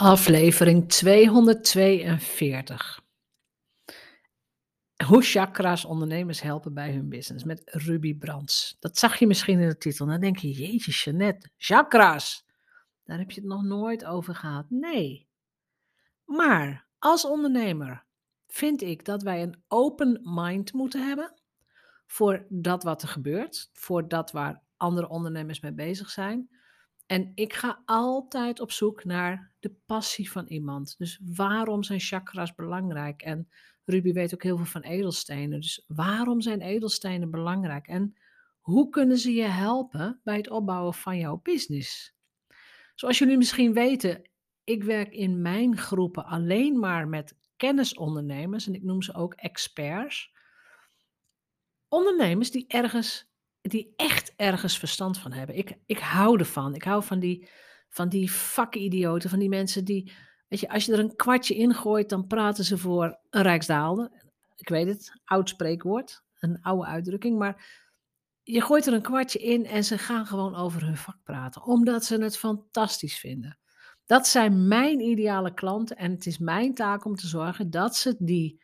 Aflevering 242. Hoe chakra's ondernemers helpen bij hun business met Ruby Brands. Dat zag je misschien in de titel. Dan denk je, jeetje Jeanette, chakra's. Daar heb je het nog nooit over gehad. Nee. Maar als ondernemer vind ik dat wij een open mind moeten hebben voor dat wat er gebeurt, voor dat waar andere ondernemers mee bezig zijn. En ik ga altijd op zoek naar de passie van iemand. Dus waarom zijn chakras belangrijk? En Ruby weet ook heel veel van edelstenen. Dus waarom zijn edelstenen belangrijk? En hoe kunnen ze je helpen bij het opbouwen van jouw business? Zoals jullie misschien weten, ik werk in mijn groepen alleen maar met kennisondernemers en ik noem ze ook experts. Ondernemers die ergens die echt ergens verstand van hebben. Ik, ik hou ervan. Ik hou van die, van die vakidioten, van die mensen die, weet je, als je er een kwartje in gooit, dan praten ze voor een rijksdaalde. Ik weet het, oud spreekwoord, een oude uitdrukking, maar je gooit er een kwartje in en ze gaan gewoon over hun vak praten, omdat ze het fantastisch vinden. Dat zijn mijn ideale klanten en het is mijn taak om te zorgen dat ze die,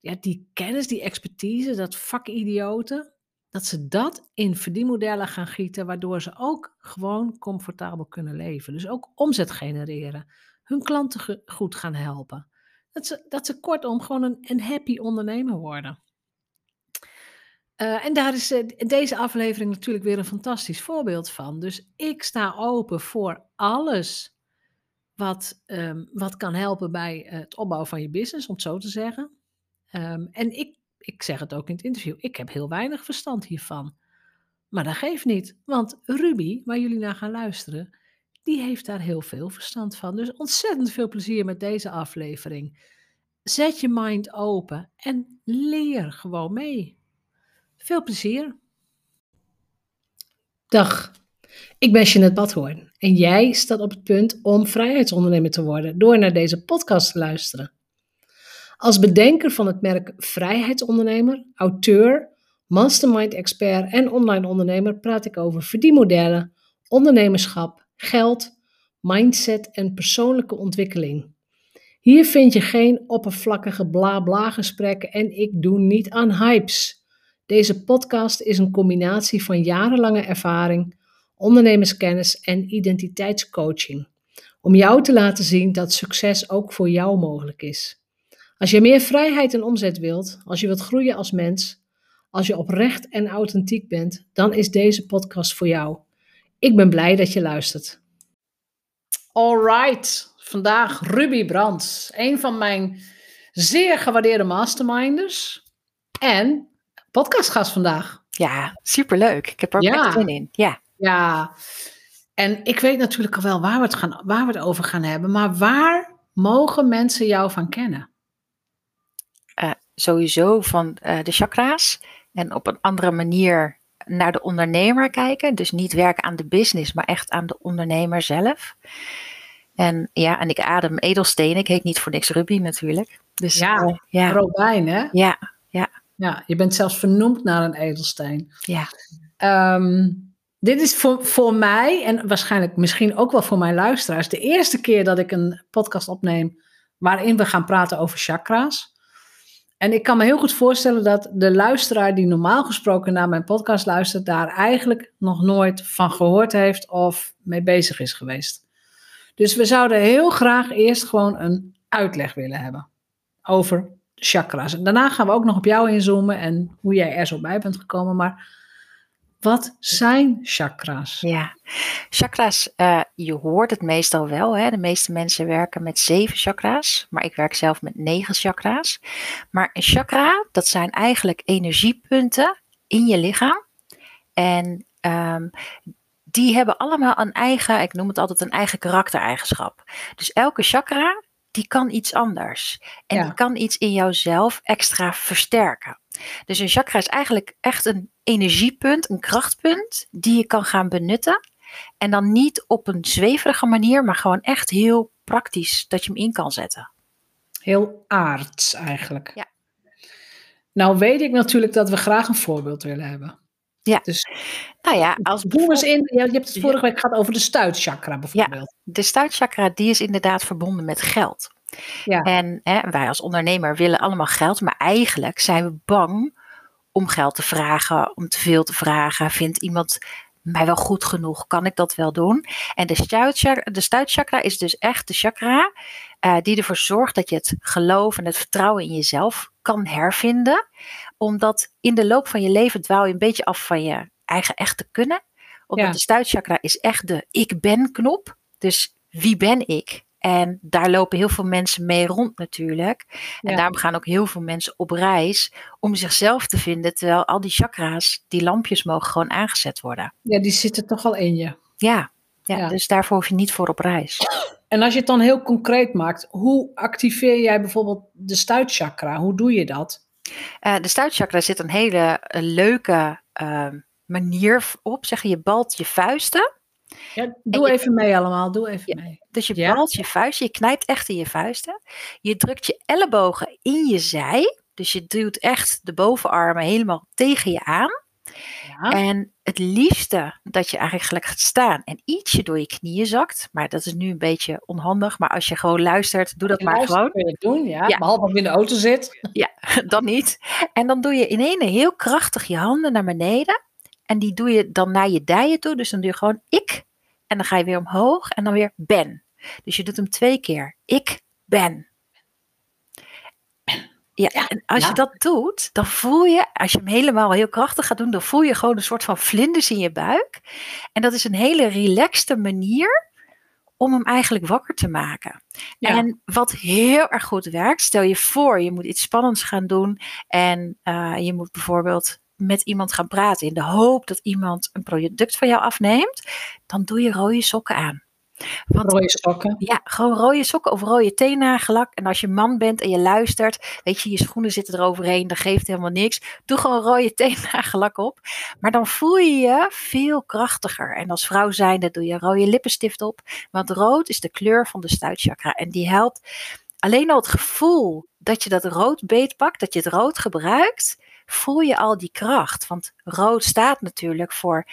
ja, die kennis, die expertise, dat vakidioten, dat ze dat in verdienmodellen gaan gieten, waardoor ze ook gewoon comfortabel kunnen leven. Dus ook omzet genereren, hun klanten goed gaan helpen. Dat ze, dat ze kortom gewoon een, een happy ondernemer worden. Uh, en daar is uh, deze aflevering natuurlijk weer een fantastisch voorbeeld van. Dus ik sta open voor alles wat, um, wat kan helpen bij het opbouwen van je business, om het zo te zeggen. Um, en ik ik zeg het ook in het interview, ik heb heel weinig verstand hiervan. Maar dat geeft niet, want Ruby, waar jullie naar gaan luisteren, die heeft daar heel veel verstand van. Dus ontzettend veel plezier met deze aflevering. Zet je mind open en leer gewoon mee. Veel plezier. Dag, ik ben Jeanette Badhoorn en jij staat op het punt om vrijheidsondernemer te worden door naar deze podcast te luisteren. Als bedenker van het merk Vrijheidsondernemer, auteur, mastermind-expert en online ondernemer praat ik over verdienmodellen, ondernemerschap, geld, mindset en persoonlijke ontwikkeling. Hier vind je geen oppervlakkige bla-bla gesprekken en ik doe niet aan hypes. Deze podcast is een combinatie van jarenlange ervaring, ondernemerskennis en identiteitscoaching. Om jou te laten zien dat succes ook voor jou mogelijk is. Als je meer vrijheid en omzet wilt, als je wilt groeien als mens, als je oprecht en authentiek bent, dan is deze podcast voor jou. Ik ben blij dat je luistert. Alright, vandaag Ruby Brands, een van mijn zeer gewaardeerde masterminders en podcastgast vandaag. Ja, superleuk. Ik heb er ja. echt zin in. Ja. ja, en ik weet natuurlijk al wel waar we, het gaan, waar we het over gaan hebben, maar waar mogen mensen jou van kennen? Sowieso van uh, de chakra's en op een andere manier naar de ondernemer kijken. Dus niet werken aan de business, maar echt aan de ondernemer zelf. En ja, en ik adem edelstenen. Ik heet niet voor niks Ruby natuurlijk. Dus, ja, uh, ja. Robijn hè? Ja, ja. Ja, je bent zelfs vernoemd naar een edelsteen. Ja. Um, dit is voor, voor mij en waarschijnlijk misschien ook wel voor mijn luisteraars de eerste keer dat ik een podcast opneem waarin we gaan praten over chakra's. En ik kan me heel goed voorstellen dat de luisteraar die normaal gesproken naar mijn podcast luistert, daar eigenlijk nog nooit van gehoord heeft of mee bezig is geweest. Dus we zouden heel graag eerst gewoon een uitleg willen hebben over chakra's. Daarna gaan we ook nog op jou inzoomen en hoe jij er zo bij bent gekomen. Maar wat zijn chakra's? Ja, chakra's, uh, je hoort het meestal wel. Hè? De meeste mensen werken met zeven chakra's, maar ik werk zelf met negen chakra's. Maar een chakra, dat zijn eigenlijk energiepunten in je lichaam. En um, die hebben allemaal een eigen, ik noem het altijd een eigen karaktereigenschap. Dus elke chakra, die kan iets anders. En die kan iets in jouzelf extra versterken. Dus een chakra is eigenlijk echt een energiepunt, een krachtpunt, die je kan gaan benutten. En dan niet op een zweverige manier, maar gewoon echt heel praktisch dat je hem in kan zetten. Heel aards eigenlijk. Ja. Nou weet ik natuurlijk dat we graag een voorbeeld willen hebben. Ja. Dus Nou ja, als eens in, je hebt het Ja. vorige week gehad over de stuitchakra bijvoorbeeld. de stuitchakra die is inderdaad verbonden met geld. Ja. En hè, wij als ondernemer willen allemaal geld, maar eigenlijk zijn we bang om geld te vragen, om te veel te vragen. Vindt iemand mij wel goed genoeg? Kan ik dat wel doen? En de stuitchakra, de stuitchakra is dus echt de chakra eh, die ervoor zorgt dat je het geloof en het vertrouwen in jezelf kan hervinden. Omdat in de loop van je leven dwaal je een beetje af van je eigen echte kunnen. Omdat Ja. de stuitchakra is echt de ik ben knop. Dus wie ben ik? En daar lopen heel veel mensen mee rond natuurlijk. En Ja. daarom gaan ook heel veel mensen op reis om zichzelf te vinden. Terwijl al die chakra's, die lampjes mogen gewoon aangezet worden. ja, die zitten toch al in je. Ja, ja, Ja. dus daarvoor hoef je niet voor op reis. En als je het dan heel concreet maakt, hoe activeer jij bijvoorbeeld de stuitchakra? Hoe doe je dat? Eh, de stuitchakra zit een hele eh, leuke eh, manier op. Zeg je, je balt je vuisten. Ja, doe je- even mee allemaal, doe even Ja. mee. Dus je Ja. balt je vuisten, je knijpt echt in je vuisten. Je drukt je ellebogen in je zij. Dus je duwt echt de bovenarmen helemaal tegen je aan. Ja. En het liefste dat je eigenlijk gelijk gaat staan en ietsje door je knieën zakt. Maar dat is nu een beetje onhandig. Maar als je gewoon luistert, doe dat maar gewoon. kun je doen, ja. Ja. Behalve als je in de auto zit. Ja, dan niet. En dan doe je in ene heel krachtig je handen naar beneden. En die doe je dan naar je dijen toe. Dus dan doe je gewoon ik. En dan ga je weer omhoog en dan weer ben. Dus je doet hem twee keer. Ik ben. Ja, en als ja. je dat doet, dan voel je, als je hem helemaal heel krachtig gaat doen, dan voel je gewoon een soort van vlinders in je buik. En dat is een hele relaxte manier om hem eigenlijk wakker te maken. Ja. En wat heel erg goed werkt, stel je voor, je moet iets spannends gaan doen en eh, je moet bijvoorbeeld met iemand gaan praten in de hoop dat iemand een product van jou afneemt, dan doe je rode sokken aan. Want Rode sokken. ja, gewoon rode sokken of rode teennagellak. En als je man bent en je luistert, weet je, je schoenen zitten eroverheen, dat geeft helemaal niks. Doe gewoon rode teennagellak op. Maar dan voel je je veel krachtiger. En als vrouw zijnde doe je rode lippenstift op. Want rood is de kleur van de stuitchakra. En die helpt alleen al het gevoel dat je dat rood beetpakt, dat je het rood gebruikt, voel je al die kracht. Want rood staat natuurlijk voor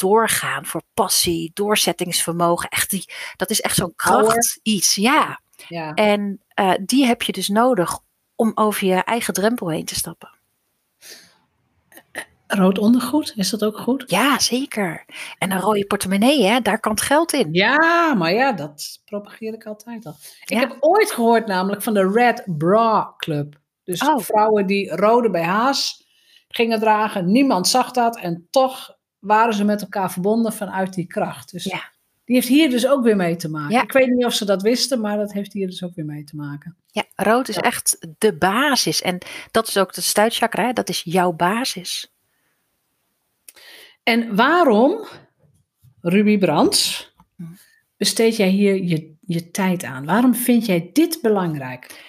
doorgaan, voor passie, doorzettingsvermogen. Echt die, dat is echt zo'n kracht iets, ja. Ja. En eh, die heb je dus nodig om over je eigen drempel heen te stappen. Rood ondergoed, is dat ook goed? Ja, zeker. En een rode portemonnee, hè, daar kan het geld in. Ja, maar ja, dat propageer ik altijd al. Ik Ja. heb ooit gehoord namelijk van de Red Bra Club. Dus Oh. vrouwen die rode BH's gingen dragen. Niemand zag dat en toch waren ze met elkaar verbonden vanuit die kracht. Dus Ja. die heeft hier dus ook weer mee te maken. Ja. Ik weet niet of ze dat wisten, maar dat heeft hier dus ook weer mee te maken. Ja, rood is echt de basis. En dat is ook de stuitchakra, hè, dat is jouw basis. En waarom, Ruby Brands, Hm. besteed jij hier je, je tijd aan? Waarom vind jij dit belangrijk?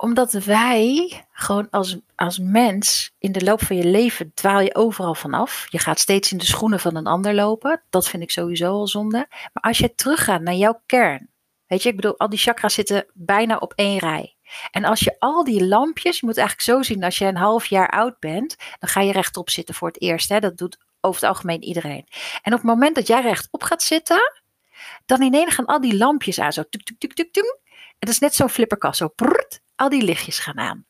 Omdat wij gewoon als, als mens in de loop van je leven dwaal je overal vanaf. Je gaat steeds in de schoenen van een ander lopen. Dat vind ik sowieso al zonde. Maar als je teruggaat naar jouw kern. Weet je, ik bedoel, al die chakras zitten bijna op één rij. En als je al die lampjes, je moet eigenlijk zo zien, als je een half jaar oud bent, dan ga je rechtop zitten voor het eerst. Hè? Dat doet over het algemeen iedereen. En op het moment dat jij rechtop gaat zitten, dan ineens gaan al die lampjes aan, zo tuk tuk tuk tuk tuk. En dat is net zo'n flipperkast, zo prrrt, al die lichtjes gaan aan.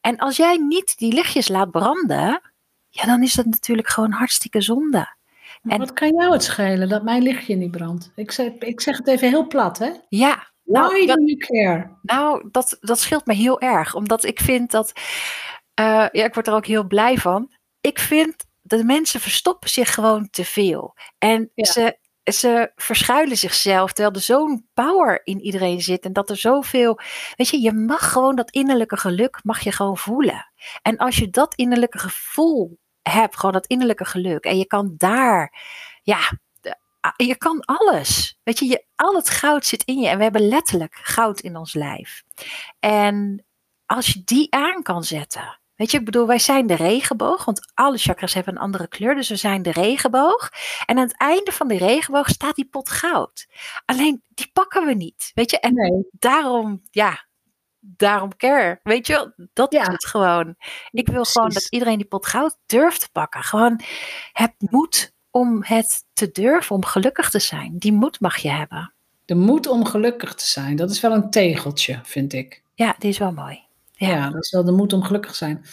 En als jij niet die lichtjes laat branden, ja, dan is dat natuurlijk gewoon hartstikke zonde. En- wat kan jou het schelen dat mijn lichtje niet brandt? Ik zeg, ik zeg het even heel plat, hè? Ja, Why nou, dat, do you care? nou dat, dat scheelt me heel erg. Omdat ik vind dat, eh, ja, ik word er ook heel blij van. Ik vind dat mensen verstoppen zich gewoon te veel. En Ja. ze, ze verschuilen zichzelf, terwijl er zo'n power in iedereen zit. En dat er zoveel, weet je, je mag gewoon dat innerlijke geluk, mag je gewoon voelen. En als je dat innerlijke gevoel hebt, gewoon dat innerlijke geluk. En je kan daar, ja, je kan alles. Weet je, je, al het goud zit in je. En we hebben letterlijk goud in ons lijf. En als je die aan kan zetten. Weet je, ik bedoel, wij zijn de regenboog, want alle chakras hebben een andere kleur, dus we zijn de regenboog. En aan het einde van de regenboog staat die pot goud. Alleen die pakken we niet, weet je. En Nee. daarom, ja, daarom care. Weet je dat Ja. is het gewoon. Ik wil gewoon dat iedereen die pot goud durft te pakken. Gewoon heb moed om het te durven, om gelukkig te zijn. Die moed mag je hebben. De moed om gelukkig te zijn, dat is wel een tegeltje, vind ik. Ja, die is wel mooi. Ja, dat is wel de moed om gelukkig te zijn.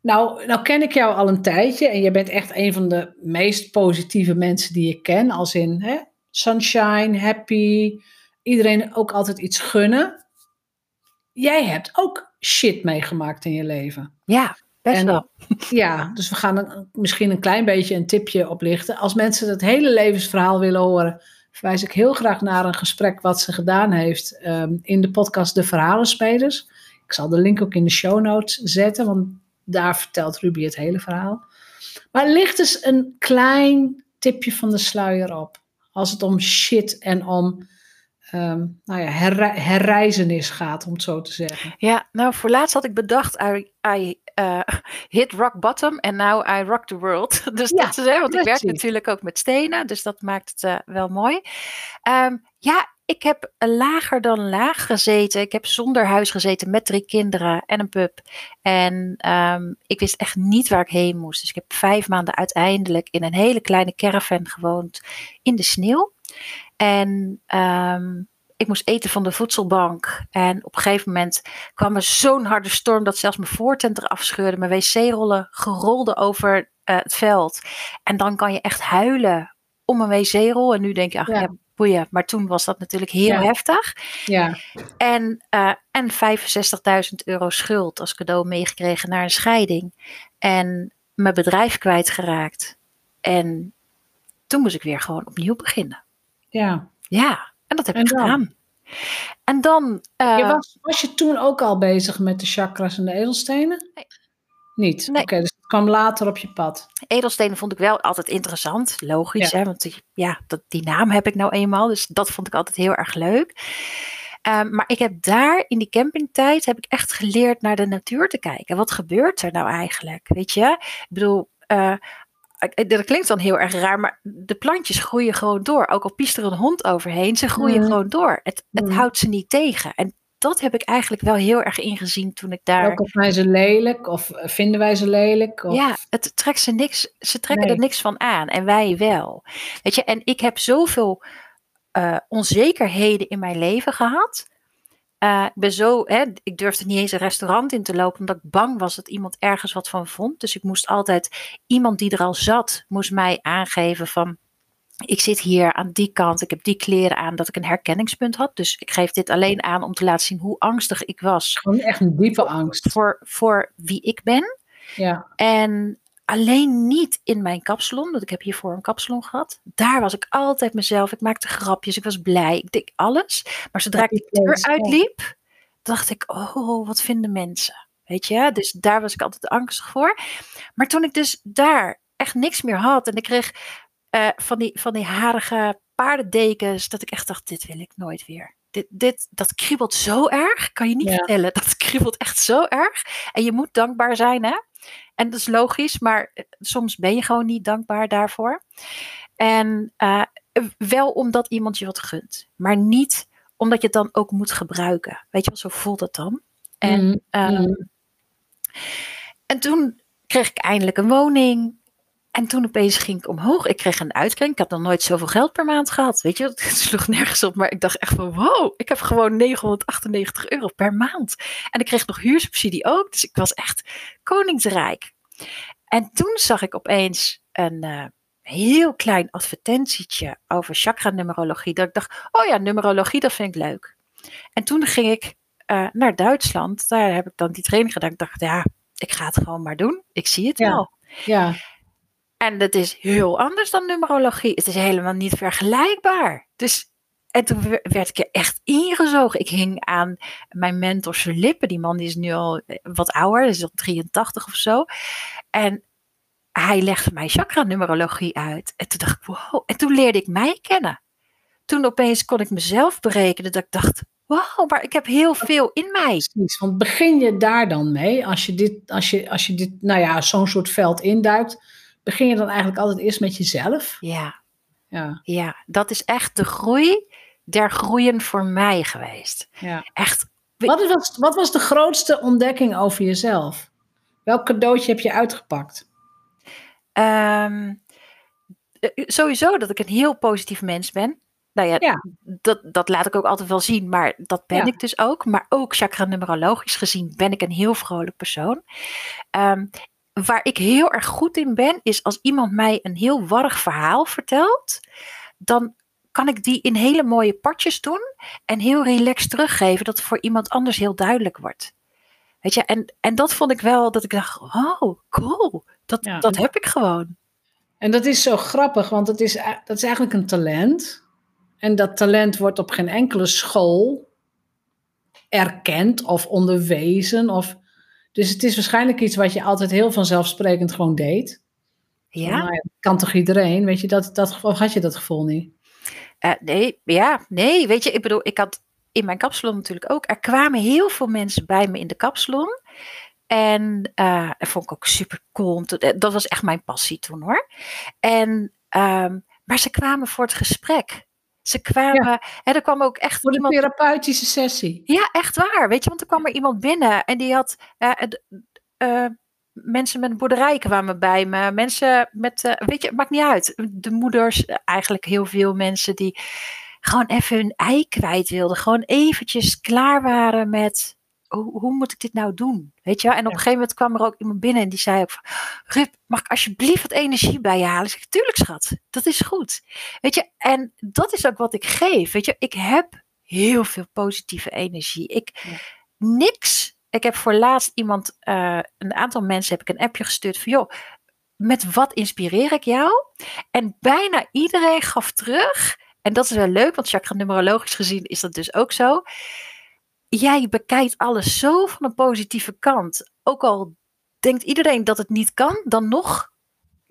Nou, nou ken ik jou al een tijdje en je bent echt een van de meest positieve mensen die ik ken. Als in hè, sunshine, happy, iedereen ook altijd iets gunnen. Jij hebt ook shit meegemaakt in je leven. Ja, best En- wel. Ja, dus we gaan een, misschien een klein beetje een tipje oplichten. Als mensen het hele levensverhaal willen horen, verwijs ik heel graag naar een gesprek wat ze gedaan heeft ehm, in de podcast De Verhalenspelers. Ik zal de link ook in de show notes zetten, want daar vertelt Ruby het hele verhaal. Maar licht eens een klein tipje van de sluier op. Als het om shit en om ehm, nou ja, herreizenis gaat, om het zo te zeggen. Ja, nou voor laatst had ik bedacht, I, I eh, hit rock bottom and now I rock the world. Dus Ja, dat is, hè, want ik werk natuurlijk ook met stenen, dus dat maakt het eh, wel mooi. Ehm, ja, ik heb lager dan laag gezeten. Ik heb zonder huis gezeten met drie kinderen en een pup. En ehm, ik wist echt niet waar ik heen moest. Dus ik heb vijf maanden uiteindelijk in een hele kleine caravan gewoond in de sneeuw. En ehm, ik moest eten van de voedselbank. En op een gegeven moment kwam er zo'n harde storm dat zelfs mijn voortent eraf scheurde. Mijn wc-rollen gerolden over eh, het veld. En dan kan je echt huilen om een wc-rol. En nu denk je, ach Ja. ja, boeien. Maar toen was dat natuurlijk heel Ja. heftig. Ja, En, eh en 65.000 euro schuld als cadeau meegekregen naar een scheiding. En mijn bedrijf kwijtgeraakt. En toen moest ik weer gewoon opnieuw beginnen. ja. Ja, en dat heb En ik dan? gedaan. En dan... eh, Je was, was je toen ook al bezig met de chakras en de edelstenen? Nee. Niet? Nee. Oké, dus kwam later op je pad. Edelstenen vond ik wel altijd interessant. Logisch, Ja. hè? Want die, ja, dat, die naam heb ik nou eenmaal. Dus dat vond ik altijd heel erg leuk. Ehm, maar ik heb daar in die campingtijd heb ik echt geleerd naar de natuur te kijken. Wat gebeurt er nou eigenlijk? Weet je? Ik bedoel, eh, dat klinkt dan heel erg raar, maar de plantjes groeien gewoon door. Ook al piest er een hond overheen, ze groeien Mhm. gewoon door. Het, het Mhm. houdt ze niet tegen. En dat heb ik eigenlijk wel heel erg ingezien toen ik daar. Ook of zijn ze lelijk of eh, vinden wij ze lelijk? Of... Ja, het trekt ze niks. Ze trekken Nee. er niks van aan en wij wel. Weet je, en ik heb zoveel eh, onzekerheden in mijn leven gehad. Eh, ik ben zo, hè, ik durfde niet eens een restaurant in te lopen, omdat ik bang was dat iemand ergens wat van vond. Dus ik moest altijd, iemand die er al zat, moest mij aangeven van, ik zit hier aan die kant, ik heb die kleren aan, dat ik een herkenningspunt had. Dus ik geef dit alleen aan om te laten zien hoe angstig ik was Gewoon echt een diepe angst. voor, voor wie ik ben. Ja, En alleen niet in mijn kapsalon, want ik heb hiervoor een kapsalon gehad. Daar was ik altijd mezelf. Ik maakte grapjes, ik was blij, ik deed alles. Maar zodra ik die deur uitliep, dacht ik, oh, wat vinden mensen? Weet je, dus daar was ik altijd angstig voor. Maar toen ik dus daar echt niks meer had en ik kreeg eh, van, die, van die harige paardendekens, dat ik echt dacht, dit wil ik nooit weer. Dit, dit, dat kriebelt zo erg, kan je niet Ja. vertellen. Dat kriebelt echt zo erg. En je moet dankbaar zijn, hè? En dat is logisch, maar eh, soms ben je gewoon niet dankbaar daarvoor. En eh, wel omdat iemand je wat gunt, maar niet omdat je het dan ook moet gebruiken. Weet je wel, zo voelt het dan. En, Mhm, ehm, mhm. en toen kreeg ik eindelijk een woning. En toen opeens ging ik omhoog. Ik kreeg een uitkering. Ik had nog nooit zoveel geld per maand gehad. Weet je, het sloeg nergens op. Maar ik dacht echt van wow, ik heb gewoon 998 euro per maand. En ik kreeg nog huursubsidie ook. Dus ik was echt koningsrijk. En toen zag ik opeens een eh, heel klein advertentietje over chakra-numerologie. Dat ik dacht, oh ja, numerologie, dat vind ik leuk. En toen ging ik eh, naar Duitsland. Daar heb ik dan die training gedaan. Ik dacht, ja, ik ga het gewoon maar doen. Ik zie het Ja. wel. ja, En dat is heel anders dan numerologie. Het is helemaal niet vergelijkbaar. Dus, en toen we- werd ik er echt ingezogen. Ik hing aan mijn mentor zijn lippen. Die man is nu al eh, wat ouder, is al 83 of zo. En hij legde mij chakra-numerologie uit. En toen dacht ik, wow. En toen leerde ik mij kennen. Toen opeens kon ik mezelf berekenen. Dat ik dacht, wow, maar ik heb heel veel in mij. precies. Want begin je daar dan mee? Als je dit, als je, als je dit nou ja, zo'n soort veld induikt, begin je dan eigenlijk altijd eerst met jezelf? Ja, Ja, ja, dat is echt de groei der groeien voor mij geweest. ja. echt Wat was, wat was de grootste ontdekking over jezelf? Welk cadeautje heb je uitgepakt? Ehm, eh, sowieso dat ik een heel positief mens ben. Nou ja, Ja. Dat, dat laat ik ook altijd wel zien, maar dat ben Ja. ik dus ook. Maar ook chakra-numerologisch gezien ben ik een heel vrolijk persoon. Ehm, waar ik heel erg goed in ben, is als iemand mij een heel warrig verhaal vertelt, dan kan ik die in hele mooie partjes doen en heel relaxed teruggeven, dat het voor iemand anders heel duidelijk wordt. Weet je, en, en dat vond ik wel, dat ik dacht, oh, cool, dat, Ja. dat heb ik gewoon. En dat is zo grappig, want het is, dat is eigenlijk een talent. En dat talent wordt op geen enkele school erkend of onderwezen. Of, dus het is waarschijnlijk iets wat je altijd heel vanzelfsprekend gewoon deed. Ja. Nou ja, kan toch iedereen? Weet je, dat, dat, of had je dat gevoel niet? Eh, nee, ja, nee, weet je, ik bedoel, ik had in mijn kapsalon natuurlijk ook, er kwamen heel veel mensen bij me in de kapsalon. En eh dat vond ik ook super cool. Dat was echt mijn passie toen hoor. En, ehm, maar ze kwamen voor het gesprek. Ze kwamen, hè, er kwam ook echt Voor de iemand therapeutische sessie. ja, echt waar. Weet je, want er kwam er iemand binnen en die had. eh, eh, mensen met een boerderij kwamen bij me. Mensen met. eh, weet je, het maakt niet uit. De moeders, eigenlijk heel veel mensen die gewoon even hun ei kwijt wilden. Gewoon eventjes klaar waren met. Hoe, hoe moet ik dit nou doen? Weet je? En op een gegeven moment kwam er ook iemand binnen en die zei ook van, Rip, mag ik alsjeblieft wat energie bij je halen? Ik zeg, tuurlijk schat, dat is goed. Weet je, en dat is ook wat ik geef. Weet je, ik heb heel veel positieve energie. Ik, Ja. niks. Ik heb voor laatst iemand, eh, een aantal mensen heb ik een appje gestuurd van, joh, met wat inspireer ik jou? En bijna iedereen gaf terug. En dat is wel leuk, want chakra numerologisch gezien is dat dus ook zo. Jij bekijkt alles zo van een positieve kant. Ook al denkt iedereen dat het niet kan, dan nog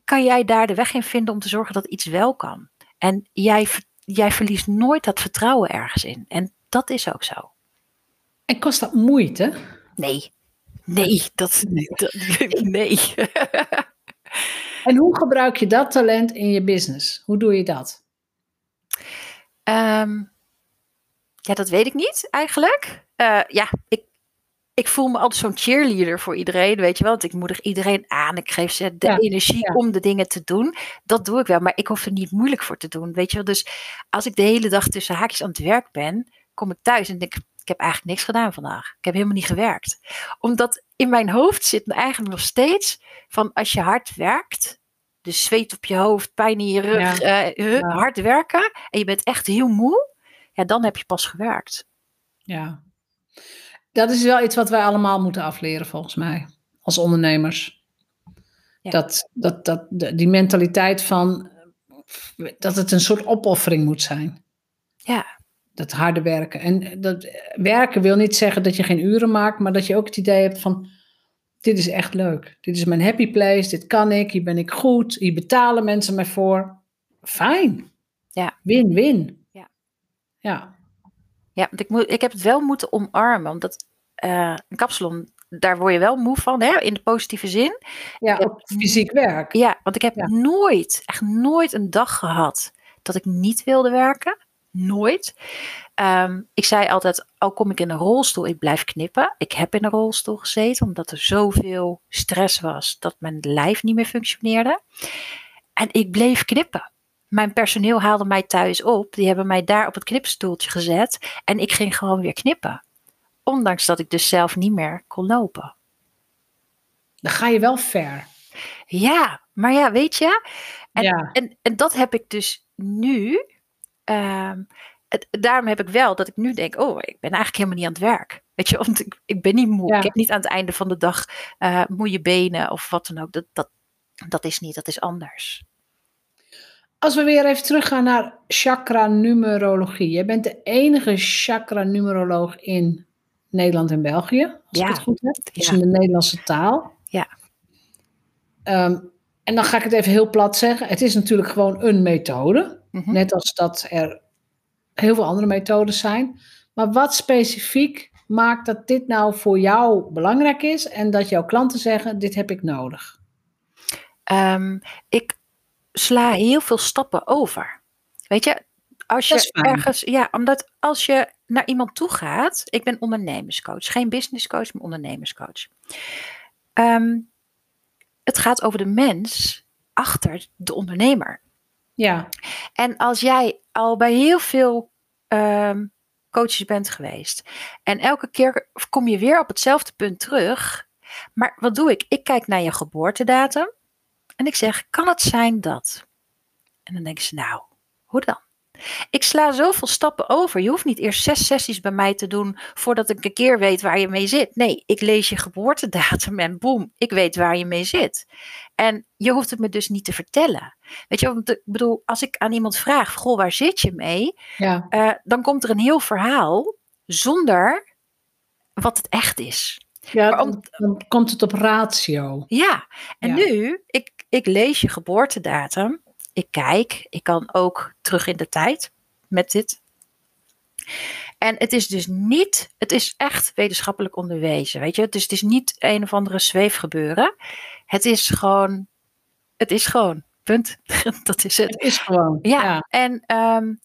kan jij daar de weg in vinden om te zorgen dat iets wel kan. En jij, jij verliest nooit dat vertrouwen ergens in. En dat is ook zo. En kost dat moeite? Nee, nee, dat, Nee. dat nee. En hoe gebruik je dat talent in je business? Hoe doe je dat? Ehm, ja, dat weet ik niet eigenlijk. Eh, ja, ik, ik voel me altijd zo'n cheerleader voor iedereen, weet je wel. Want ik moedig iedereen aan. Ik geef ze de Ja, energie ja. om de dingen te doen. Dat doe ik wel, maar ik hoef er niet moeilijk voor te doen, weet je wel. Dus als ik de hele dag tussen haakjes aan het werk ben, kom ik thuis en denk ik, ik heb eigenlijk niks gedaan vandaag. Ik heb helemaal niet gewerkt. Omdat in mijn hoofd zit eigenlijk nog steeds van als je hard werkt, dus zweet op je hoofd, pijn in je rug, eh, hard werken en je bent echt heel moe, ja, dan heb je pas gewerkt. Ja. Dat is wel iets wat wij allemaal moeten afleren, volgens mij, als ondernemers. Ja. Dat, dat, dat, die mentaliteit van eh, dat het een soort opoffering moet zijn. Ja, Dat harde werken. En dat werken wil niet zeggen dat je geen uren maakt, maar dat je ook het idee hebt van: dit is echt leuk. Dit is mijn happy place, dit kan ik, hier ben ik goed, hier betalen mensen mij voor. Fijn. Ja. Win-win. Ja. Ja. Ja want ik, moet, ik heb het wel moeten omarmen, omdat eh, een kapsalon, daar word je wel moe van, hè, in de positieve zin. Ja, ook fysiek werk. Ja, want ik heb Ja. nooit, echt nooit een dag gehad dat ik niet wilde werken. Nooit. Ehm, ik zei altijd, al kom ik in een rolstoel, ik blijf knippen. Ik heb in een rolstoel gezeten, omdat er zoveel stress was dat mijn lijf niet meer functioneerde. En ik bleef knippen. Mijn personeel haalde mij thuis op. Die hebben mij daar op het knipstoeltje gezet. En ik ging gewoon weer knippen. Ondanks dat ik dus zelf niet meer kon lopen. Dan ga je wel ver. Ja, maar ja, weet je. En, Ja. en, en dat heb ik dus nu. ehm, het, daarom heb ik wel dat ik nu denk: oh, ik ben eigenlijk helemaal niet aan het werk. Weet je, want ik, ik ben niet moe. Ja. Ik heb niet aan het einde van de dag eh moeie benen of wat dan ook. Dat, dat, dat is niet, dat is anders. Als we weer even teruggaan naar chakra-numerologie. Jij bent de enige chakra-numeroloog in Nederland en België, als Ja. ik het goed heb. Dus Ja. in de Nederlandse taal. Ja. Ehm, en dan ga ik het even heel plat zeggen. Het is natuurlijk gewoon een methode. Mhm. Net als dat er heel veel andere methodes zijn. Maar wat specifiek maakt dat dit nou voor jou belangrijk is en dat jouw klanten zeggen: dit heb ik nodig? Ehm, ik sla heel veel stappen over. Weet je, als je ergens, ja, omdat als je naar iemand toe gaat, ik ben ondernemerscoach, geen businesscoach, maar ondernemerscoach. Ehm, het gaat over de mens achter de ondernemer. Ja. En als jij al bij heel veel um, coaches bent geweest en elke keer kom je weer op hetzelfde punt terug, maar wat doe ik? Ik kijk naar je geboortedatum en ik zeg: kan het zijn dat? En dan denken ze: nou, hoe dan? Ik sla zoveel stappen over. Je hoeft niet eerst zes sessies bij mij te doen voordat ik een keer weet waar je mee zit. Nee, ik lees je geboortedatum en boem, ik weet waar je mee zit. En je hoeft het me dus niet te vertellen. Weet je, ik bedoel, als ik aan iemand vraag, goh, waar zit je mee? Ja. Uh, dan komt er een heel verhaal zonder wat het echt is. Ja, om, dan komt het op ratio. Ja, en ja. nu, ik, ik lees je geboortedatum ik kijk. Ik kan ook terug in de tijd met dit. En het is dus niet, het is echt wetenschappelijk onderwezen, weet je. Dus het is niet een of andere zweefgebeuren. Het is gewoon, het is gewoon, punt. Dat is het. Het is gewoon, ja. ja. En um,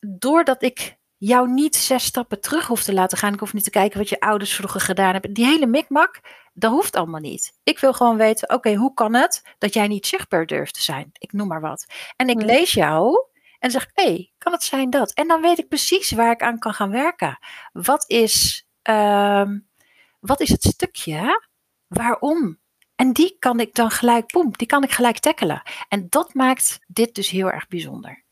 doordat ik jou niet zes stappen terug hoef te laten gaan, ik hoef niet te kijken wat je ouders vroeger gedaan hebben, die hele mikmak, dat hoeft allemaal niet. Ik wil gewoon weten, oké, hoe kan het dat jij niet zichtbaar durft te zijn? Ik noem maar wat. En ik Hmm. lees jou en zeg, hé, hey, kan het zijn dat? En dan weet ik precies waar ik aan kan gaan werken. Wat is, ehm, wat is het stukje? Waarom? En die kan ik dan gelijk, boem, die kan ik gelijk tackelen. En dat maakt dit dus heel erg bijzonder.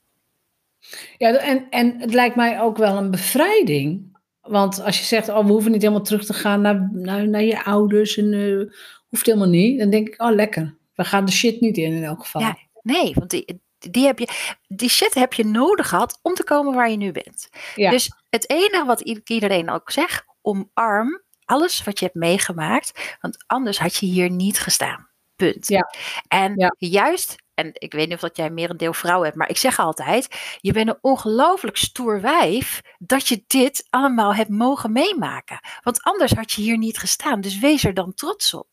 Ja, en, en het lijkt mij ook wel een bevrijding. Want als je zegt, oh, we hoeven niet helemaal terug te gaan naar, naar, naar je ouders. En uh, hoeft helemaal niet. Dan denk ik, oh lekker. We gaan de shit niet in in elk geval. Ja, nee, want die, die, heb je, die shit heb je nodig gehad om te komen waar je nu bent. Ja. Dus het enige wat iedereen ook zegt, omarm alles wat je hebt meegemaakt. Want anders had je hier niet gestaan. Punt. Ja. En Ja. juist en ik weet niet of dat jij meer een deel vrouw hebt, maar ik zeg altijd: je bent een ongelooflijk stoer wijf dat je dit allemaal hebt mogen meemaken. Want anders had je hier niet gestaan. Dus wees er dan trots op.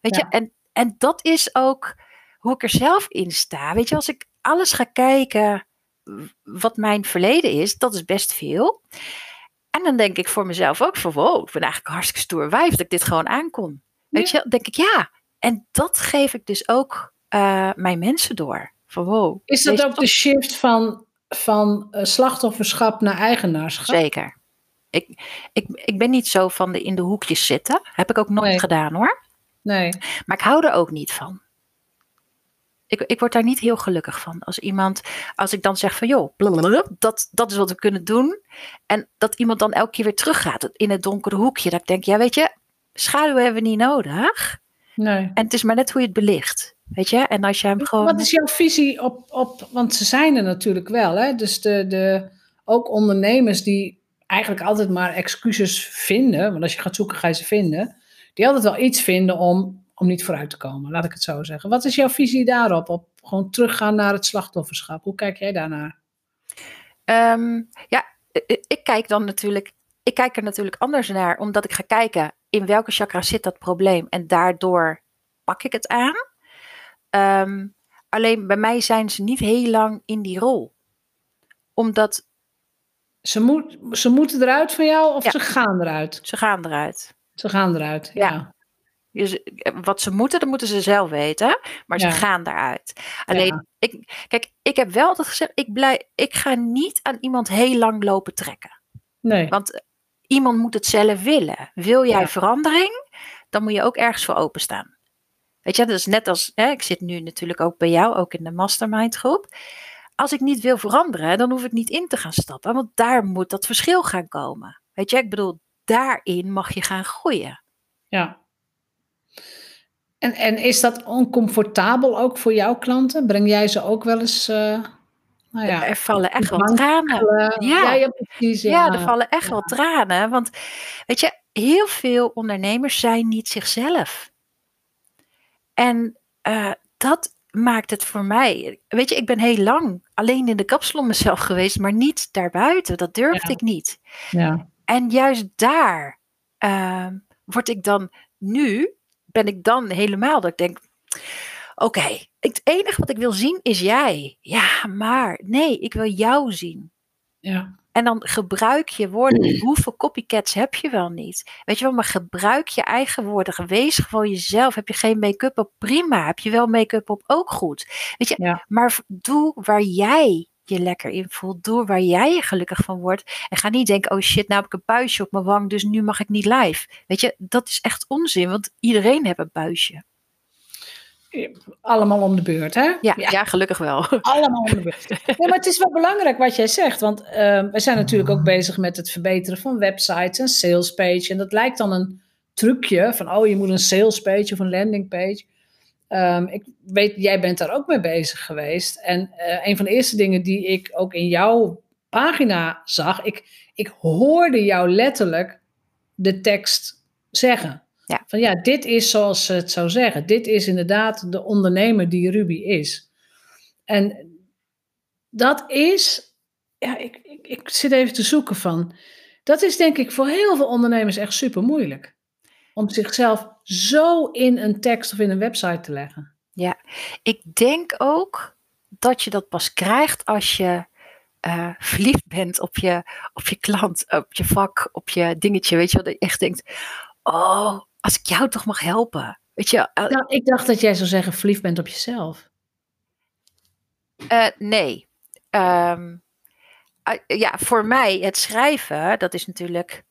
Weet Ja. je, en, en dat is ook hoe ik er zelf in sta. Weet je, als ik alles ga kijken wat mijn verleden is, dat is best veel. En dan denk ik voor mezelf ook van wow, ik ben eigenlijk een hartstikke stoer wijf dat ik dit gewoon aankon. Weet je, dan denk ik ja. En dat geef ik dus ook uh, mijn mensen door. Van wow. Is dat ook de shift van, van uh, slachtofferschap naar eigenaarschap? Zeker. Ik, ik, ik ben niet zo van de in de hoekjes zitten. Heb ik ook nooit Nee. gedaan hoor. Nee. Maar ik hou er ook niet van. Ik, ik word daar niet heel gelukkig van. Als iemand, als ik dan zeg van joh, blablabla, dat, dat is wat we kunnen doen. En dat iemand dan elke keer weer teruggaat in het donkere hoekje. Dat ik denk, ja weet je, schaduw hebben we niet nodig. nee. En het is maar net hoe je het belicht. Weet je? En als je hem gewoon. Wat is jouw visie op, op, want ze zijn er natuurlijk wel, hè? Dus de, de, ook ondernemers die eigenlijk altijd maar excuses vinden, want als je gaat zoeken ga je ze vinden, die altijd wel iets vinden om, om niet vooruit te komen, laat ik het zo zeggen. Wat is jouw visie daarop? Op gewoon teruggaan naar het slachtofferschap. Hoe kijk jij daarnaar? Um, ja, ik kijk dan natuurlijk. Ik kijk er natuurlijk anders naar, omdat ik ga kijken in welke chakra zit dat probleem en daardoor pak ik het aan. Um, alleen bij mij zijn ze niet heel lang in die rol. Omdat. Ze, moet, ze moeten eruit van jou of Ja. ze gaan eruit? Ze gaan eruit. Ze gaan eruit, ja. Ja. Dus wat ze moeten, dat moeten ze zelf weten. Maar Ja. ze gaan eruit. Alleen, Ja. ik, kijk, ik heb wel altijd gezegd, ik, blij, ik ga niet aan iemand heel lang lopen trekken. Nee, Want iemand moet het zelf willen. Wil jij Ja. verandering, dan moet je ook ergens voor openstaan. Weet je, dat is net als, hè, ik zit nu natuurlijk ook bij jou, ook in de mastermind groep. Als ik niet wil veranderen, dan hoef ik niet in te gaan stappen, want daar moet dat verschil gaan komen. Weet je, ik bedoel, daarin mag je gaan groeien. ja. En, en is dat oncomfortabel ook voor jouw klanten? Breng jij ze ook wel eens, uh, nou ja, er vallen echt wel tranen. Ja. ja, ja, precies. Ja, Ja, er vallen echt wel tranen. Want weet je, heel veel ondernemers zijn niet zichzelf. En uh, dat maakt het voor mij. Weet je, ik ben heel lang alleen in de kapsalon mezelf geweest, maar niet daarbuiten. Dat durfde Ja. ik niet. ja. En juist daar uh, word ik dan nu, ben ik dan helemaal dat ik denk. Oké, okay, het enige wat ik wil zien is jij. Ja, maar nee, ik wil jou zien. Ja. En dan gebruik je woorden. Hoeveel copycats heb je wel niet? Weet je wel, maar gebruik je eigen woorden. Wees gewoon jezelf. Heb je geen make-up op? Prima. Heb je wel make-up op? Ook goed. Weet je, maar doe waar jij je lekker in voelt. Doe waar jij je gelukkig van wordt. En ga niet denken, oh shit, nou heb ik een buisje op mijn wang, dus nu mag ik niet live. Weet je, dat is echt onzin, want iedereen heeft een buisje. Allemaal om de beurt, hè? Ja, ja. gelukkig wel. Allemaal om de beurt. Nee, maar het is wel belangrijk wat jij zegt. Want uh, we zijn natuurlijk ook bezig met het verbeteren van websites en salespage. En dat lijkt dan een trucje van, oh, je moet een salespage of een landingpage. Um, ik weet, jij bent daar ook mee bezig geweest. En uh, een van de eerste dingen die ik ook in jouw pagina zag, ik, ik hoorde jou letterlijk de tekst zeggen. Ja. Van ja, dit is zoals ze het zou zeggen. Dit is inderdaad de ondernemer die Ruby is. En dat is, ja, ik, ik, ik zit even te zoeken van. Dat is denk ik voor heel veel ondernemers echt super moeilijk. Om zichzelf zo in een tekst of in een website te leggen. Ja, ik denk ook dat je dat pas krijgt als je uh, verliefd bent op je, op je klant, op je vak, op je dingetje. Weet je wat je echt denkt, oh, als ik jou toch mag helpen. Weet je, uh, nou, ik dacht dat jij zou zeggen verliefd bent op jezelf. Uh, nee. Um, ja, voor mij het schrijven, dat is natuurlijk.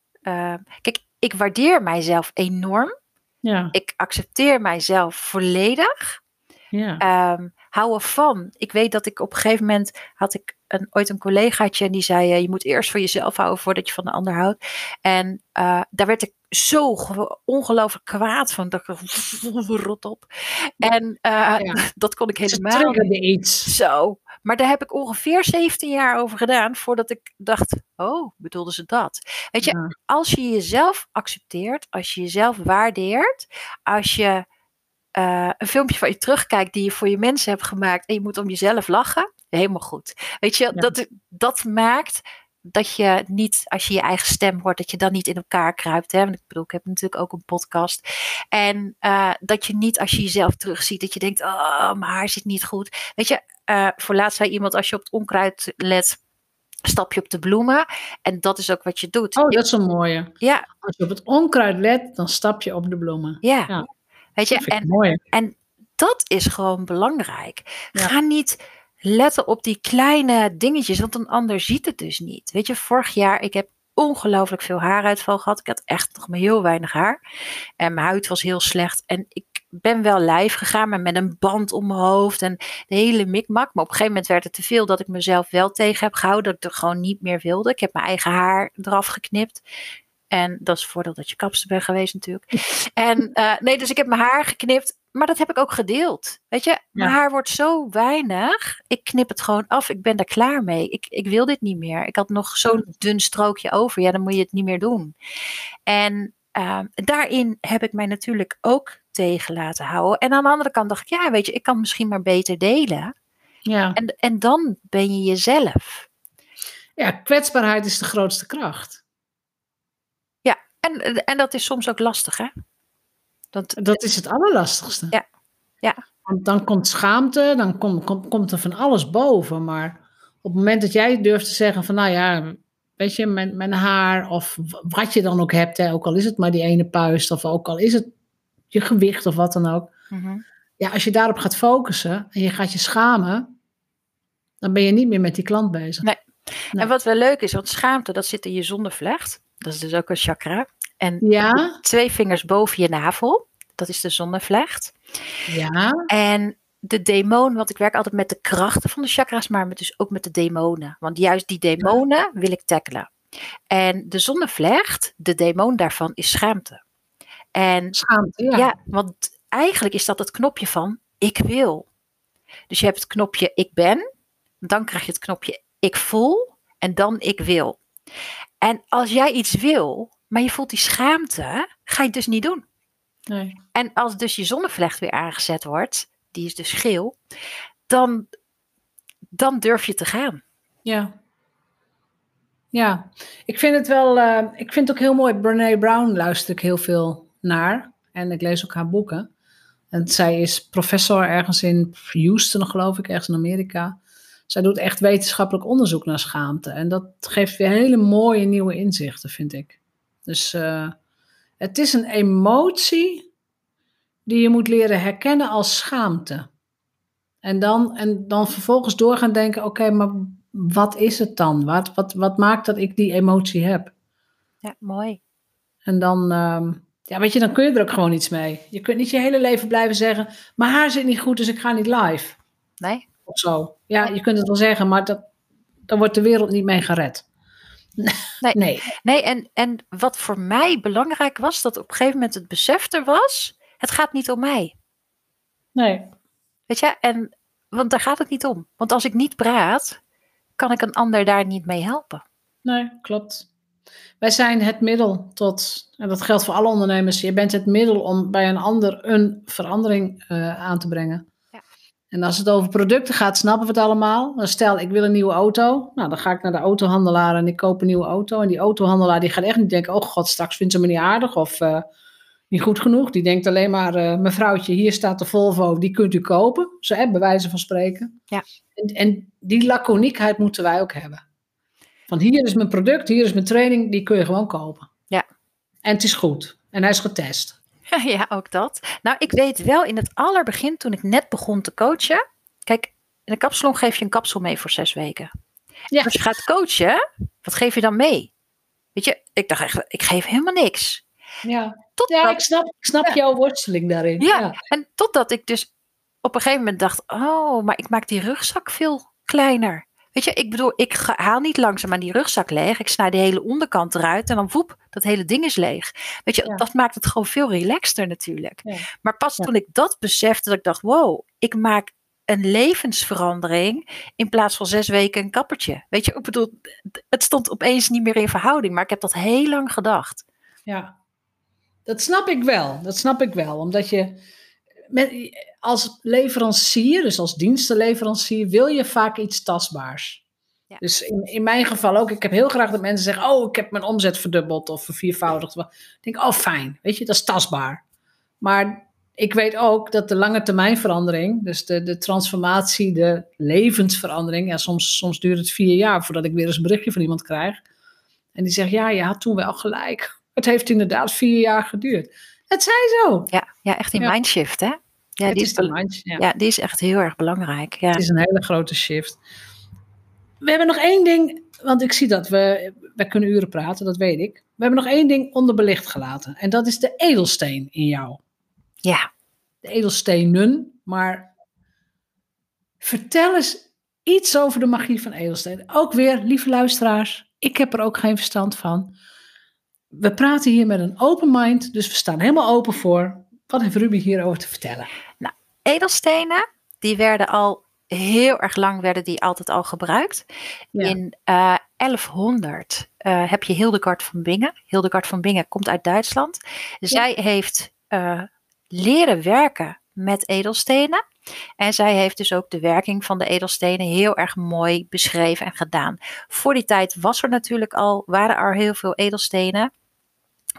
kijk, ik waardeer mijzelf enorm. Ja. Ik accepteer mijzelf volledig. Ja. Um, hou ervan. Ik weet dat ik op een gegeven moment had ik een, ooit een collegaatje en die zei: uh, Je moet eerst voor jezelf houden voordat je van de ander houdt. En uh, daar werd ik zo ongelooflijk kwaad van. Dat ik rot op. En uh, ja. dat kon ik helemaal niet. Zo. Maar daar heb ik ongeveer 17 jaar over gedaan voordat ik dacht: Oh, bedoelden ze dat? Weet je, als je jezelf accepteert, als je jezelf waardeert, als je uh, een filmpje van je terugkijkt die je voor je mensen hebt gemaakt en je moet om jezelf lachen, helemaal goed. Weet je, dat, dat maakt dat je niet, als je je eigen stem hoort, dat je dan niet in elkaar kruipt. Hè? Want ik bedoel, ik heb natuurlijk ook een podcast. En uh, dat je niet, als je jezelf terugziet, dat je denkt, oh, mijn haar zit niet goed. Weet je, uh, voor laatst zei iemand, als je op het onkruid let, stap je op de bloemen. En dat is ook wat je doet. Oh, dat is een mooie. Ja. Als je op het onkruid let, dan stap je op de bloemen. Ja. ja. Weet je, en, en dat is gewoon belangrijk. Ga niet letten op die kleine dingetjes, want een ander ziet het dus niet. Weet je, vorig jaar, ik heb ongelooflijk veel haaruitval gehad. Ik had echt nog maar heel weinig haar. En mijn huid was heel slecht. En ik ben wel lijf gegaan, maar met een band om mijn hoofd en de hele mikmak. Maar op een gegeven moment werd het te veel dat ik mezelf wel tegen heb gehouden. Dat ik er gewoon niet meer wilde. Ik heb mijn eigen haar eraf geknipt. En dat is voordat je kapster bent geweest natuurlijk. En uh, nee, dus ik heb mijn haar geknipt. Maar dat heb ik ook gedeeld. Weet je, mijn haar wordt zo weinig. Ik knip het gewoon af. Ik ben daar klaar mee. Ik, ik wil dit niet meer. Ik had nog zo'n dun strookje over. Ja, dan moet je het niet meer doen. En uh, daarin heb ik mij natuurlijk ook tegen laten houden. En aan de andere kant dacht ik, ja, weet je, ik kan misschien maar beter delen. Ja. En, en dan ben je jezelf. Ja, kwetsbaarheid is de grootste kracht. En, en dat is soms ook lastig, hè? Dat, dat is het allerlastigste. Ja. ja. Want dan komt schaamte, dan komt, komt, komt er van alles boven. Maar op het moment dat jij durft te zeggen van, nou ja, weet je, mijn, mijn haar of wat je dan ook hebt, hè, ook al is het maar die ene puist of ook al is het je gewicht of wat dan ook. Mhm. Ja, als je daarop gaat focussen en je gaat je schamen, dan ben je niet meer met die klant bezig. Nee. En wat wel leuk is, want schaamte, dat zit in je zonnevlecht. Dat is dus ook een chakra. En ja. twee vingers boven je navel. Dat is de zonnevlecht. Ja. En de demon, want ik werk altijd met de krachten van de chakras, maar met dus ook met de demonen. Want juist die demonen wil ik tackelen. En de zonnevlecht, de demon daarvan is schaamte. En schaamte, ja. ja. Want eigenlijk is dat het knopje van ik wil. Dus je hebt het knopje ik ben, dan krijg je het knopje ik voel en dan ik wil. En als jij iets wil, maar je voelt die schaamte, ga je het dus niet doen. Nee. En als dus je zonnevlecht weer aangezet wordt, die is dus geel, dan, dan durf je te gaan. Ja. Ja, ik vind het wel, uh, ik vind het ook heel mooi. Brene Brown luister ik heel veel naar. En ik lees ook haar boeken. En zij is professor ergens in Houston, geloof ik, ergens in Amerika. Zij doet echt wetenschappelijk onderzoek naar schaamte. En dat geeft weer hele mooie nieuwe inzichten, vind ik. Dus uh, het is een emotie die je moet leren herkennen als schaamte. En dan, en dan vervolgens door gaan denken: oké, maar wat is het dan? Wat, wat, wat maakt dat ik die emotie heb? Ja, mooi. En dan, uh, ja, weet je, dan kun je er ook gewoon iets mee. Je kunt niet je hele leven blijven zeggen: mijn haar zit niet goed, dus ik ga niet live. Nee. Of zo. Ja, je kunt het wel zeggen, maar dat, dan wordt de wereld niet mee gered. Nee, nee. nee en, en wat voor mij belangrijk was, dat op een gegeven moment het besef er was: het gaat niet om mij. Nee. Weet je, en, want daar gaat het niet om. Want als ik niet praat, kan ik een ander daar niet mee helpen. Nee, klopt. Wij zijn het middel tot, en dat geldt voor alle ondernemers, je bent het middel om bij een ander een verandering uh, aan te brengen. En als het over producten gaat, snappen we het allemaal. Stel, ik wil een nieuwe auto. Nou, dan ga ik naar de autohandelaar en ik koop een nieuwe auto. En die autohandelaar die gaat echt niet denken, oh god, straks vindt ze me niet aardig of uh, niet goed genoeg. Die denkt alleen maar, uh, mevrouwtje, hier staat de Volvo, die kunt u kopen. Zo, hè, bij wijze van spreken. Ja. En, en die laconiekheid moeten wij ook hebben. Van hier is mijn product, hier is mijn training, die kun je gewoon kopen. Ja. En het is goed. En hij is getest. Ja, ook dat. Nou, ik weet wel in het allerbegin, toen ik net begon te coachen. Kijk, in een kapsalon geef je een kapsel mee voor zes weken. Ja. Als je gaat coachen, wat geef je dan mee? Weet je, ik dacht echt, ik geef helemaal niks. Ja, Tot ja ik snap, ik snap jouw worsteling daarin. Ja. ja, en totdat ik dus op een gegeven moment dacht, oh, maar ik maak die rugzak veel kleiner. Weet je, ik bedoel, ik haal niet langzaam aan die rugzak leeg. Ik snij de hele onderkant eruit en dan woep, dat hele ding is leeg. Weet je, dat maakt het gewoon veel relaxter natuurlijk. Maar pas toen ik dat besefte, dat ik dacht, wow, ik maak een levensverandering in plaats van zes weken een kappertje. Weet je, ik bedoel, het stond opeens niet meer in verhouding, maar ik heb dat heel lang gedacht. Ja, dat snap ik wel. Dat snap ik wel, omdat je met, als leverancier, dus als dienstenleverancier, wil je vaak iets tastbaars. Ja. Dus in, in mijn geval ook, ik heb heel graag dat mensen zeggen, oh, ik heb mijn omzet verdubbeld of verviervoudigd. Ik denk, oh, fijn, weet je, dat is tastbaar. Maar ik weet ook dat de lange termijn verandering, dus de, de transformatie, de levensverandering, ja, soms, soms duurt het vier jaar voordat ik weer eens een berichtje van iemand krijg. En die zegt, ja, je had toen wel gelijk. Het heeft inderdaad vier jaar geduurd. Het zij zo. Ja, ja echt die ja. mindshift, hè? Ja, die is, de mind, ja. ja. die is echt heel erg belangrijk. Ja. Het is een hele grote shift. We hebben nog één ding, want ik zie dat we, we kunnen uren praten, dat weet ik. We hebben nog één ding onderbelicht gelaten. En dat is de edelsteen in jou. Ja. De edelstenen, maar vertel eens iets over de magie van edelstenen. Ook weer, lieve luisteraars, ik heb er ook geen verstand van. We praten hier met een open mind, dus we staan helemaal open voor. Wat heeft Ruby hierover te vertellen? Nou, edelstenen, die werden al heel erg lang, werden die altijd al gebruikt. In uh, 1100 uh, heb je Hildegard van Bingen. Hildegard van Bingen komt uit Duitsland. Zij heeft uh, leren werken met edelstenen. En zij heeft dus ook de werking van de edelstenen heel erg mooi beschreven en gedaan. Voor die tijd was er natuurlijk al, waren er heel veel edelstenen.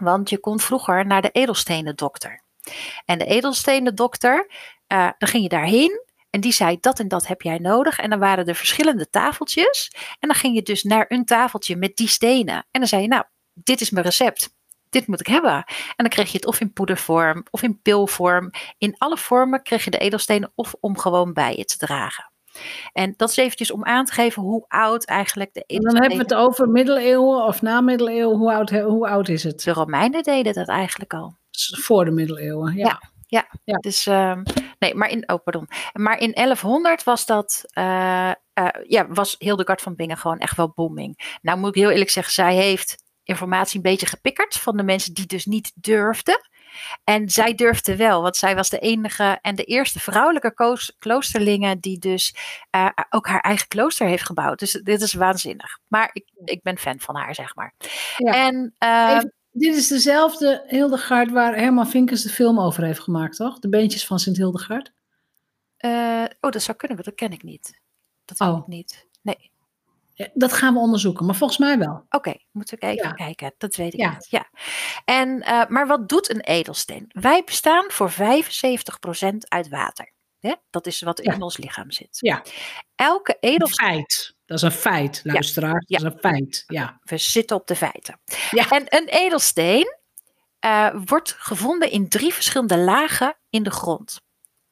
Want je kon vroeger naar de edelstenen dokter. En de edelstenen dokter, uh, dan ging je daarheen en die zei dat en dat heb jij nodig. En dan waren er verschillende tafeltjes. En dan ging je dus naar een tafeltje met die stenen. En dan zei je, nou, dit is mijn recept. Dit moet ik hebben. En dan kreeg je het of in poedervorm of in pilvorm. In alle vormen kreeg je de edelstenen of om gewoon bij je te dragen. En dat is eventjes om aan te geven hoe oud eigenlijk de edelstenen... Dan hebben we het over middeleeuwen of na middeleeuwen. Hoe oud, hoe oud is het? De Romeinen deden dat eigenlijk al voor de middeleeuwen. Ja. ja. Ja, ja. Dus, uh, nee, maar in, oh, pardon. Maar in 1100 was dat, uh, uh, ja, was Hildegard van Bingen gewoon echt wel booming. Nou moet ik heel eerlijk zeggen, zij heeft informatie een beetje gepikkerd van de mensen die dus niet durfden. En zij durfde wel, want zij was de enige en de eerste vrouwelijke kloosterlinge die dus uh, ook haar eigen klooster heeft gebouwd. Dus dit is waanzinnig. Maar ik, ik ben fan van haar, zeg maar. Ja. En, uh, dit is dezelfde Hildegard waar Herman Vinkers de film over heeft gemaakt, toch? De beentjes van Sint Hildegard. Uh, oh, dat zou kunnen, maar dat ken ik niet. Dat oh. ik niet. Nee. Ja, dat gaan we onderzoeken, maar volgens mij wel. Oké, okay, moeten we even ja. kijken. Dat weet ik ja. niet. Ja. En, uh, maar wat doet een edelsteen? Wij bestaan voor 75% uit water. Hè? Dat is wat in ons lichaam zit. Ja. Elke Een edelsteen, feit. Dat is een feit, luisteraar. Ja. Dat is een feit. Ja. we zitten op de feiten. Ja. En een edelsteen eh, wordt gevonden in drie verschillende lagen in de grond.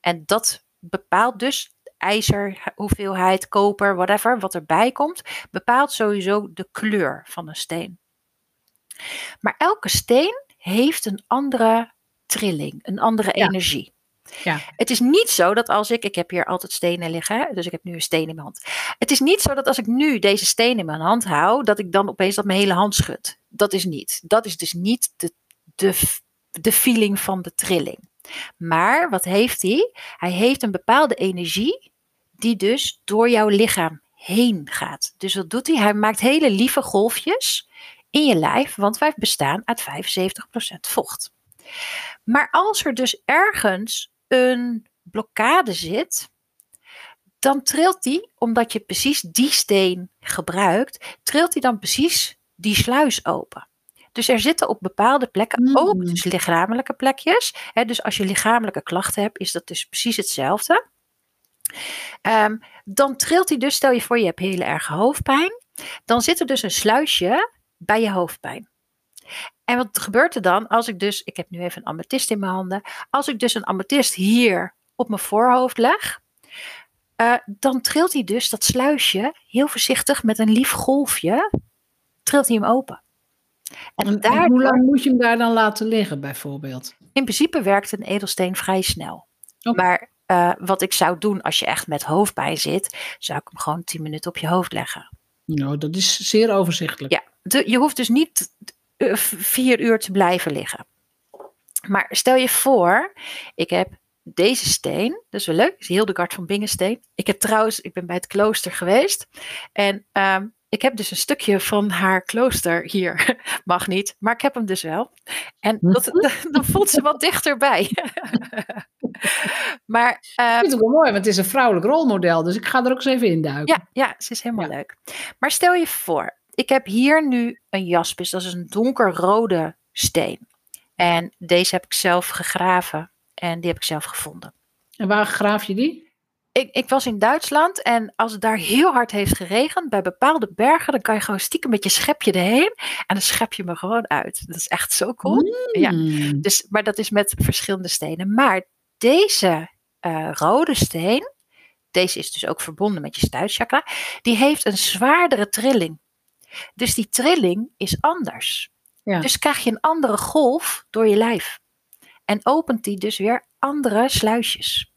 En dat bepaalt dus ijzer, hoeveelheid, koper, whatever, wat erbij komt, bepaalt sowieso de kleur van een steen. Maar elke steen heeft een andere trilling, een andere Ja. energie. Ja. Het is niet zo dat als ik, ik heb hier altijd stenen liggen, dus ik heb nu een steen in mijn hand. Het is niet zo dat als ik nu deze steen in mijn hand hou, dat ik dan opeens dat mijn hele hand schud. Dat is niet. Dat is dus niet de, de, de feeling van de trilling. Maar wat heeft hij? Hij heeft een bepaalde energie die dus door jouw lichaam heen gaat. Dus wat doet hij? Hij maakt hele lieve golfjes in je lijf, want wij bestaan uit 75% vocht. Maar als er dus ergens een blokkade zit, dan trilt die, omdat je precies die steen gebruikt, trilt hij dan precies die sluis open. Dus er zitten op bepaalde plekken Mm. ook dus lichamelijke plekjes. Hè, dus als je lichamelijke klachten hebt, is dat dus precies hetzelfde. Ehm, dan trilt hij dus, stel je voor je hebt hele erge hoofdpijn. Dan zit er dus een sluisje bij je hoofdpijn. En wat gebeurt er dan als ik dus, ik heb nu even een amethyst in mijn handen. Als ik dus een amethyst hier op mijn voorhoofd leg, eh, dan trilt hij dus dat sluisje heel voorzichtig met een lief golfje, trilt hij hem open. En, En, en daardoor, hoe lang moet je hem daar dan laten liggen, bijvoorbeeld? in principe werkt een edelsteen vrij snel. Maar eh, wat ik zou doen als je echt met hoofdpijn zit, zou ik hem gewoon 10 minuten op je hoofd leggen. Nou, dat is zeer overzichtelijk. Ja, de- je hoeft dus niet vier uur te blijven liggen. Maar stel je voor, ik heb deze steen, dat is wel leuk, is Hildegard van Bingensteen. Ik heb trouwens, ik ben bij het klooster geweest en ehm, ik heb dus een stukje van haar klooster hier. Mag niet, maar ik heb hem dus wel. En dat, dan voelt ze wat dichterbij. maar ehm, Ik vind het ook wel mooi, want het is een vrouwelijk rolmodel. Dus ik ga er ook eens even induiken. Ja, ja, ze is helemaal Ja. leuk. Maar stel je voor, ik heb hier nu een jaspis, dat is een donkerrode steen. En deze heb ik zelf gegraven en die heb ik zelf gevonden. En waar graaf je die? Ik, ik was in Duitsland en als het daar heel hard heeft geregend, bij bepaalde bergen, dan kan je gewoon stiekem met je schepje erheen en dan schep je me gewoon uit. Dat is echt zo cool. Ja. Hmm. Dus, maar dat is met verschillende stenen. Maar deze eh, rode steen, deze is dus ook verbonden met je stuitchakra, die heeft een zwaardere trilling. Dus die trilling is anders. Ja. Dus krijg je een andere golf door je lijf. En opent die dus weer andere sluisjes.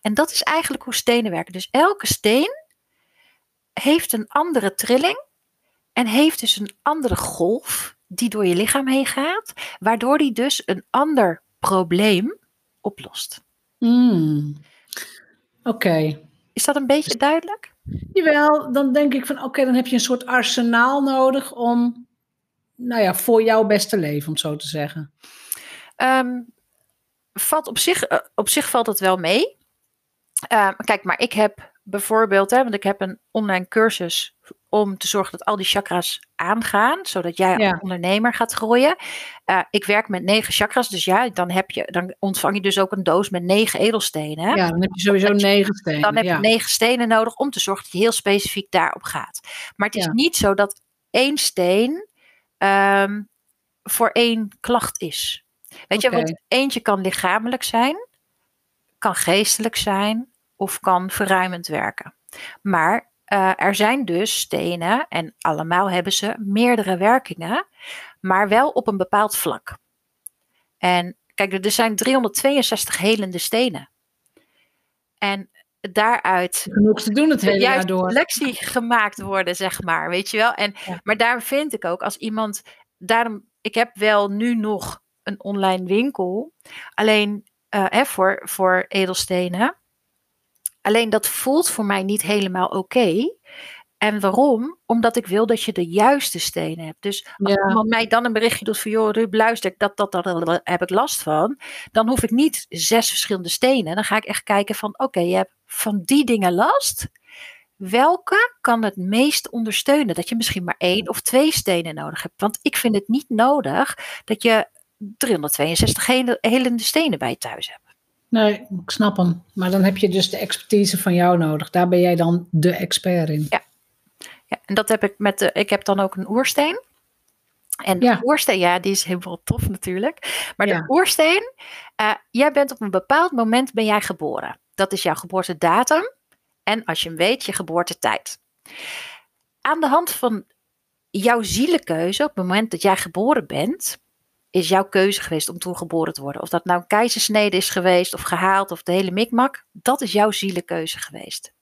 En dat is eigenlijk hoe stenen werken. Dus elke steen heeft een andere trilling en heeft dus een andere golf die door je lichaam heen gaat, waardoor die dus een ander probleem oplost. Hmm. Oké. Is dat een beetje duidelijk? Jawel, dan denk ik van oké, dan heb je een soort arsenaal nodig om, nou ja, voor jouw beste leven, om het zo te zeggen. Ehm, valt op, zich, eh, op zich valt het wel mee. Ehm, kijk, maar ik heb bijvoorbeeld, hè, want ik heb een online cursus om te zorgen dat al die chakras aangaan, zodat jij Ja. als ondernemer gaat groeien. Eh, ik werk met negen chakras, dus ja, dan, heb je, dan ontvang je dus ook een doos met negen edelstenen. Hè? Ja, dan heb je sowieso je- negen stenen. Dan heb ja. je negen stenen nodig om te zorgen dat je heel specifiek daarop gaat. Maar het is Ja. niet zo dat één steen ehm, voor één klacht is. Weet je, want eentje kan lichamelijk zijn, kan geestelijk zijn of kan verruimend werken. Maar eh, er zijn dus stenen en allemaal hebben ze meerdere werkingen, maar wel op een bepaald vlak. En kijk, er zijn 362 helende stenen. En daaruit Genoeg te doen het hele jaar door. selectie gemaakt worden, zeg maar, weet je wel. En, Ja. Maar daarom vind ik ook, als iemand, daarom, ik heb wel nu nog een online winkel, alleen eh, hè, voor, voor edelstenen. Alleen dat voelt voor mij niet helemaal oké. En waarom? Omdat ik wil dat je de juiste stenen hebt. Dus als Ja. iemand mij dan een berichtje doet van, joh, Ruud, luister, dat, dat, dat, dat heb ik last van. Dan hoef ik niet zes verschillende stenen. Dan ga ik echt kijken van, oké, je hebt van die dingen last. Welke kan het meest ondersteunen? Dat je misschien maar één of twee stenen nodig hebt. Want ik vind het niet nodig dat je 362 hele, helende stenen bij je thuis hebt. Nee, ik snap hem. Maar dan heb je dus de expertise van jou nodig. Daar ben jij dan de expert in. Ja, ja en dat heb ik met de. Ik heb dan ook een oersteen. En de Ja. oersteen, ja, die is helemaal tof natuurlijk. Maar Ja. de oersteen, eh, jij bent op een bepaald moment ben jij geboren. Dat is jouw geboortedatum. En als je hem weet, je geboortetijd. Aan de hand van jouw zielenkeuze, op het moment dat jij geboren bent, is jouw keuze geweest om toen geboren te worden. Of dat nou een keizersnede is geweest, of gehaald, of de hele mikmak, dat is jouw zielenkeuze geweest.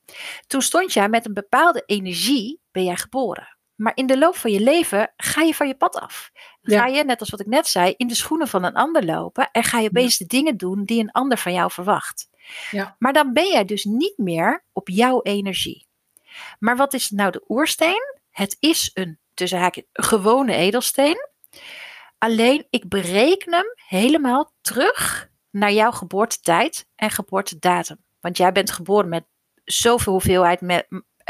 Toen stond jij met een bepaalde energie, ben jij geboren. Maar in de loop van je leven ga je van je pad af. Ga je, net als wat ik net zei, in de schoenen van een ander lopen en ga je opeens de dingen doen die een ander van jou verwacht. Ja. Maar dan ben jij dus niet meer op jouw energie. Maar wat is nou de oersteen? Het is een, tussen haakjes, gewone edelsteen. Alleen ik bereken hem helemaal terug naar jouw geboortetijd en geboortedatum. Want jij bent geboren met zoveel hoeveelheid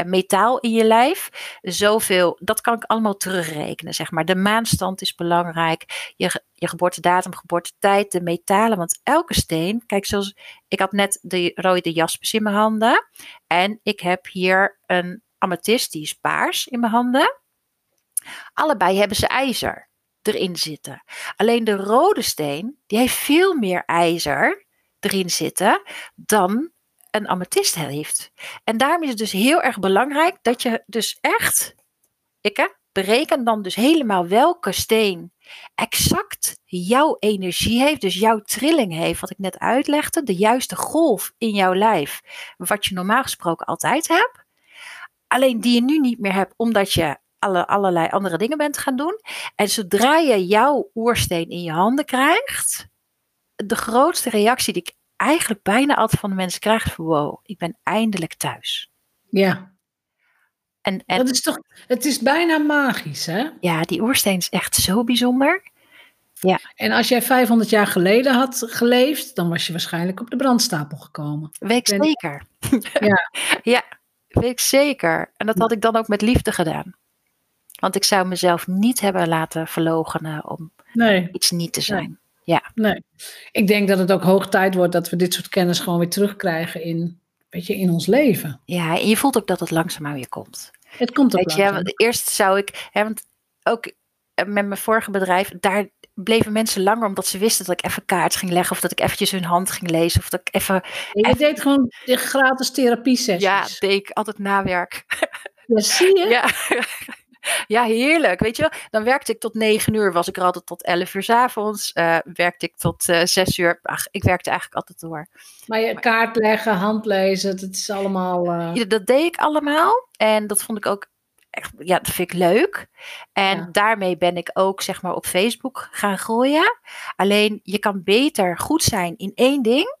metaal in je lijf. Zoveel, dat kan ik allemaal terugrekenen, zeg maar. De maanstand is belangrijk. Je, je geboortedatum, geboortetijd, de metalen. Want elke steen, kijk zoals, ik had net de rode jaspis in mijn handen. En ik heb hier een amethyst, die is paars in mijn handen. Allebei hebben ze ijzer erin zitten. Alleen de rode steen, die heeft veel meer ijzer erin zitten dan een amethyst heeft. En daarom is het dus heel erg belangrijk dat je dus echt, ik hè, bereken dan dus helemaal welke steen exact jouw energie heeft, dus jouw trilling heeft, wat ik net uitlegde, de juiste golf in jouw lijf, wat je normaal gesproken altijd hebt. Alleen die je nu niet meer hebt, omdat je alle, allerlei andere dingen bent gaan doen. En zodra je jouw oersteen in je handen krijgt, de grootste reactie die ik eigenlijk bijna altijd van de mensen krijg, is van wow, ik ben eindelijk thuis. Ja, En, en dat is toch, het is bijna magisch, hè? ja, die oersteen is echt zo bijzonder. En als jij 500 jaar geleden had geleefd, dan was je waarschijnlijk op de brandstapel gekomen. Weet ik zeker. Ja. ja, weet ik zeker. En dat had ik dan ook met liefde gedaan. Want ik zou mezelf niet hebben laten verloochenen om Nee, iets niet te zijn. nee. Ik denk dat het ook hoog tijd wordt dat we dit soort kennis gewoon weer terugkrijgen in, weet je, in ons leven. Ja, en je voelt ook dat het langzaamaan weer komt. Het komt ook Weet je, want eerst zou ik, hè, want ook eh, met mijn vorige bedrijf, daar bleven mensen langer omdat ze wisten dat ik even kaart ging leggen of dat ik eventjes hun hand ging lezen of dat ik even, Je deed gewoon de gratis therapie sessies. ja, deed ik altijd nawerk. Ja, zie je? Ja. Ja, heerlijk. Weet je wel, dan werkte ik tot negen uur, was ik er altijd tot elf uur 's avonds. eh werkte ik tot eh, zes uur. Ach, ik werkte eigenlijk altijd door. Maar je kaart leggen, handlezen, dat is allemaal... eh, Ja, Dat deed ik allemaal. En dat vond ik ook echt, ja, dat vind ik leuk. En Ja. daarmee ben ik ook, zeg maar, op Facebook gaan groeien. Alleen, je kan beter goed zijn in één ding,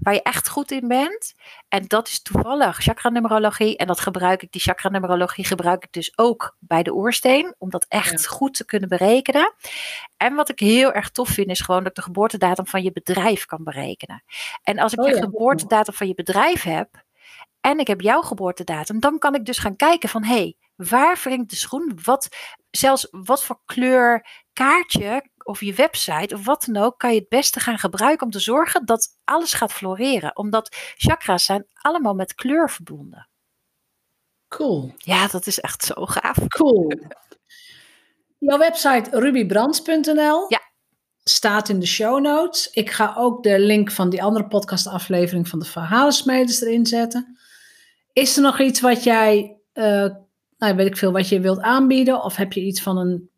waar je echt goed in bent. En dat is toevallig chakra-numerologie. En dat gebruik ik, die chakra-numerologie gebruik ik dus ook bij de oorsteen, om dat echt Ja. goed te kunnen berekenen. En wat ik heel erg tof vind, is gewoon dat ik de geboortedatum van je bedrijf kan berekenen. En als ik Oh ja, dat geboortedatum van je bedrijf heb, en ik heb jouw geboortedatum, dan kan ik dus gaan kijken van hé, hey, waar wringt de schoen? Wat, zelfs wat voor kleur kaartje of je website of wat dan ook, kan je het beste gaan gebruiken om te zorgen dat alles gaat floreren. Omdat chakra's zijn allemaal met kleur verbonden. Cool, Ja, dat is echt zo gaaf. cool. Jouw website rubybrands.nl Ja. staat in de show notes. Ik ga ook de link van die andere podcastaflevering van de Verhalensmeders erin zetten. Is er nog iets wat jij, eh, nou weet ik veel, wat je wilt aanbieden? Of heb je iets van een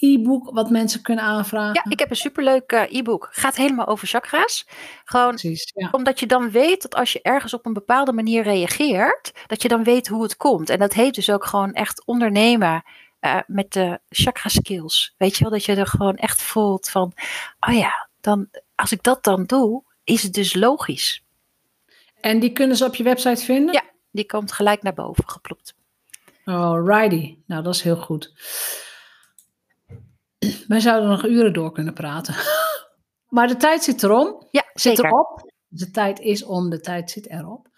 e-book wat mensen kunnen aanvragen? Ja, ik heb een superleuk eh, e-book. Gaat helemaal over chakra's. Gewoon Precies, ja. omdat je dan weet dat als je ergens op een bepaalde manier reageert, dat je dan weet hoe het komt. En dat heet dus ook gewoon echt ondernemen eh, met de chakra skills. Weet je wel, dat je er gewoon echt voelt van, oh ja, dan, als ik dat dan doe, is het dus logisch. En die kunnen ze op je website vinden? Ja. Die komt gelijk naar boven geplopt. Alrighty, nou dat is heel goed. Wij zouden nog uren door kunnen praten. Maar de tijd zit erom. Ja, Zit zeker. erop. De tijd is om, de tijd zit erop.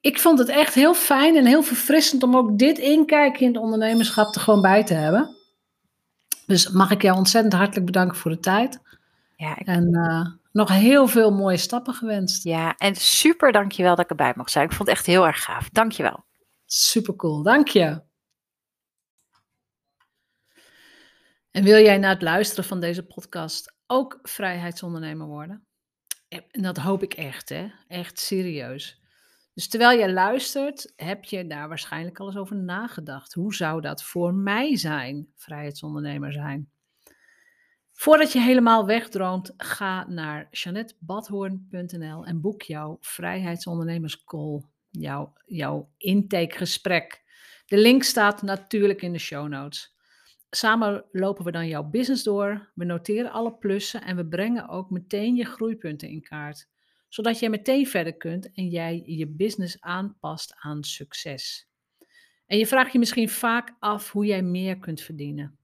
Ik vond het echt heel fijn en heel verfrissend om ook dit inkijkje in het ondernemerschap er gewoon bij te hebben. Dus mag ik jou ontzettend hartelijk bedanken voor de tijd. Ja, ik, En eh, nog heel veel mooie stappen gewenst. Ja, en super dankjewel dat ik erbij mocht zijn. Ik vond het echt heel erg gaaf. Dankjewel. Super cool, dank je. En wil jij na het luisteren van deze podcast ook vrijheidsondernemer worden? En dat hoop ik echt, hè? Echt serieus. Dus terwijl je luistert, heb je daar waarschijnlijk al eens over nagedacht. Hoe zou dat voor mij zijn, vrijheidsondernemer zijn? Voordat je helemaal wegdroomt, ga naar janettebadhoorn.nl en boek jouw vrijheidsondernemerscall, jouw, jouw intakegesprek. De link staat natuurlijk in de show notes. Samen lopen we dan jouw business door, we noteren alle plussen en we brengen ook meteen je groeipunten in kaart, zodat jij meteen verder kunt en jij je business aanpast aan succes. En je vraagt je misschien vaak af hoe jij meer kunt verdienen.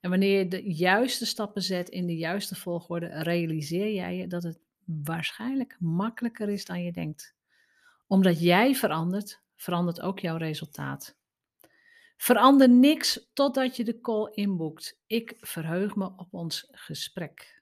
En wanneer je de juiste stappen zet in de juiste volgorde, realiseer jij je dat het waarschijnlijk makkelijker is dan je denkt. Omdat jij verandert, verandert ook jouw resultaat. Verander niks totdat je de call inboekt. Ik verheug me op ons gesprek.